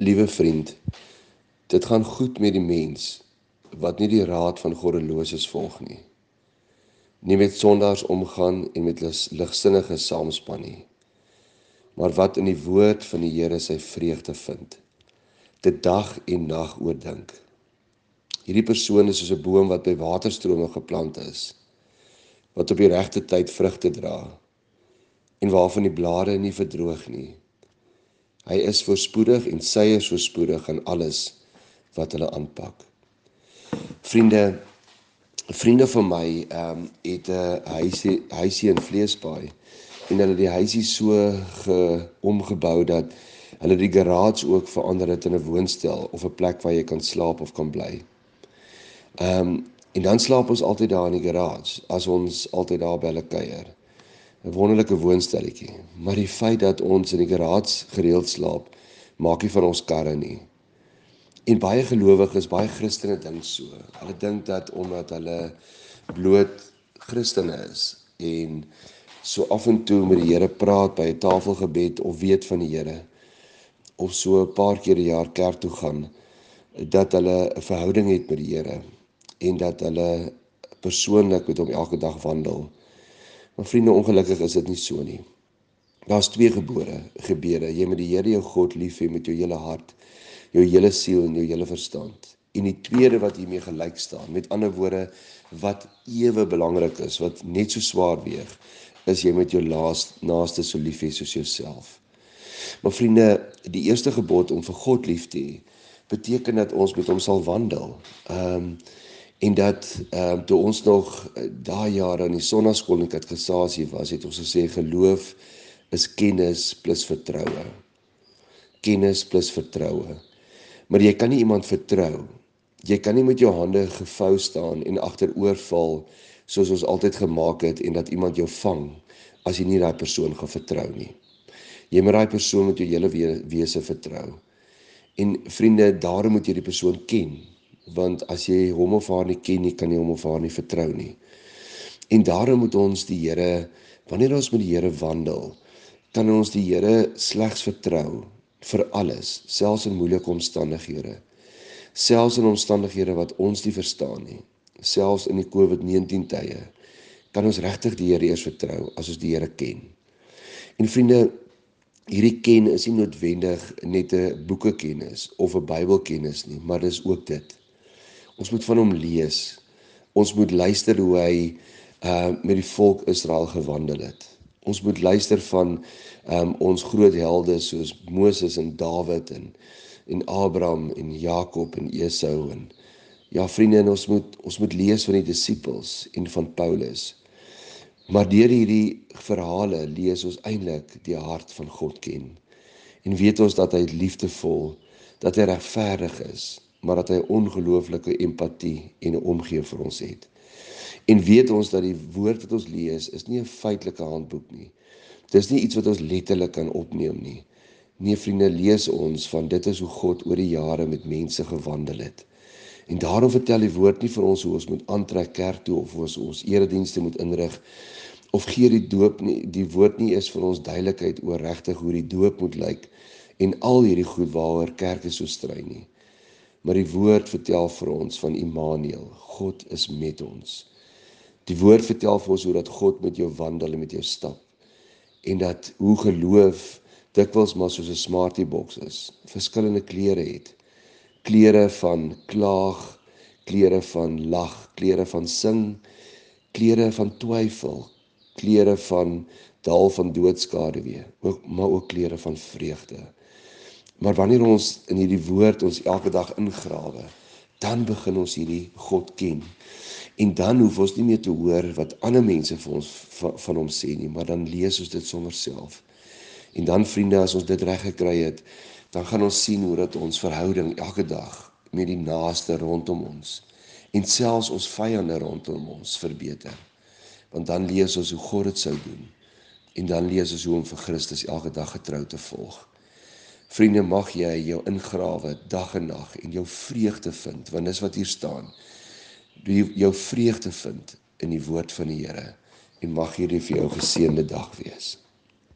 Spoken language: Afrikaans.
Liewe vriend, dit gaan goed met die mens wat nie die raad van goddeloses volg nie. Nie met sondaars omgaan en met ligsinnige saamspan nie. Maar wat in die woord van die Here sy vreugde vind. Dit dag en nag oordink. Hierdie persoon is soos 'n boom wat by waterstrome geplant is wat op die regte tyd vrugte dra en waarvan die blare nie verdroog nie. Hy is voorspoedig en sy is voorspoedig in alles wat hulle aanpak. Vriende, vriende van my ehm um, het 'n huisie huisie in Vleesbaai en hulle die huisie so ge omgebou dat hulle die garage ook verander het in 'n woonstel of 'n plek waar jy kan slaap of kan bly. Ehm um, en dan slaap ons altyd daar in die garage as ons altyd daar by hulle kuier. 'n wonderlike woonstelletjie. Maar die feit dat ons in die garage gereeld slaap, maak nie van ons karre nie. En baie gelowiges, baie Christene dink so. Hulle dink dat omdat hulle bloot Christene is en so af en toe met die Here praat by 'n tafelgebed of weet van die Here of so 'n paar keer 'n jaar kerk toe gaan, dat hulle 'n verhouding het met die Here en dat hulle persoonlik met hom elke dag wandel. Maar vriende, ongelukkig is dit nie so nie. Daar's twee gebore, gebeure. Jy moet die Here jou God lief hê met jou hele hart, jou hele siel en jou hele verstand. En die tweede wat hiermee gelyk staan, met ander woorde wat ewe belangrik is, wat net so swaar weeg, is jy met jou laaste naaste so lief hê soos jouself. Maar vriende, die eerste gebod om vir God lief te hê, beteken dat ons met hom sal wandel. Ehm um, en dat ehm uh, toe ons nog uh, daai jare in die sonnaskool en katekisasie was, het ons gesê geloof is kennis plus vertroue. Kennis plus vertroue. Maar jy kan nie iemand vertrou. Jy kan nie met jou hande gevou staan en agteroor val soos ons altyd gemaak het en dat iemand jou vang as jy nie daai persoon gaan vertrou nie. Jy moet daai persoon met jou hele wese vertrou. En vriende, daarom moet jy die persoon ken want as jy hom of haar nie ken nie, kan jy hom of haar nie vertrou nie. En daarom moet ons die Here, wanneer ons met die Here wandel, kan ons die Here slegs vertrou vir alles, selfs in moeilike omstandighede. Selfs in omstandighede wat ons nie verstaan nie, selfs in die COVID-19 tye, kan ons regtig die Here eers vertrou as ons die Here ken. En vriende, hierdie ken is nie noodwendig net 'n boekekennis of 'n Bybelkennis nie, maar dis ook dit. Ons moet van hom lees. Ons moet luister hoe hy uh met die volk Israel gewandel het. Ons moet luister van um ons groot helde soos Moses en Dawid en en Abraham en Jakob en Esau en ja vriende en ons moet ons moet lees van die disippels en van Paulus. Maar deur hierdie verhale lees ons eintlik die hart van God ken. En weet ons dat hy liefdevol, dat hy regverdig is, maar dat hy ongelooflike empatie en omgee vir ons het. En weet ons dat die woord wat ons lees is nie 'n feitelike handboek nie. Dis nie iets wat ons letterlik kan opneem nie. Nee vriende, lees ons van dit is hoe God oor die jare met mense gewandel het. En daarom vertel die woord nie vir ons hoe ons moet aantrek kerk toe of hoe ons ons eredienste moet inrig of gee die doop nie die woord nie is vir ons duidelikheid oor regtig hoe die doop moet lyk en al hierdie goed waaroor kerke so stry nie. Maar die woord vertel vir ons van Immanuel. God is met ons. Die woord vertel vir ons hoe dat God met jou wandel en met jou stap. En dat hoe geloof dikwels maar soos 'n smartie boks is, verskillende kleure het. Kleure van klaag, kleure van lag, kleure van sing, kleure van twyfel, kleure van dal van doodskade, ook maar ook kleure van vreugde. Maar wanneer ons in hierdie woord ons elke dag ingrawe, dan begin ons hierdie God ken. En dan hoef ons nie meer te hoor wat ander mense vir ons van, van hom sê nie, maar dan lees ons dit sommer self. En dan vriende, as ons dit reg gekry het, dan gaan ons sien hoe dat ons verhouding elke dag met die naaste rondom ons en selfs ons vyande rondom ons verbeter. Want dan lees ons hoe God dit sou doen. En dan lees ons hoe om vir Christus elke dag getrou te volg. Vriende, mag jy jou ingrawe dag en nag en jou vreugde vind, want dis wat hier staan. Jy jou vreugde vind in die woord van die Here en mag hierdie vir jou geseënde dag wees.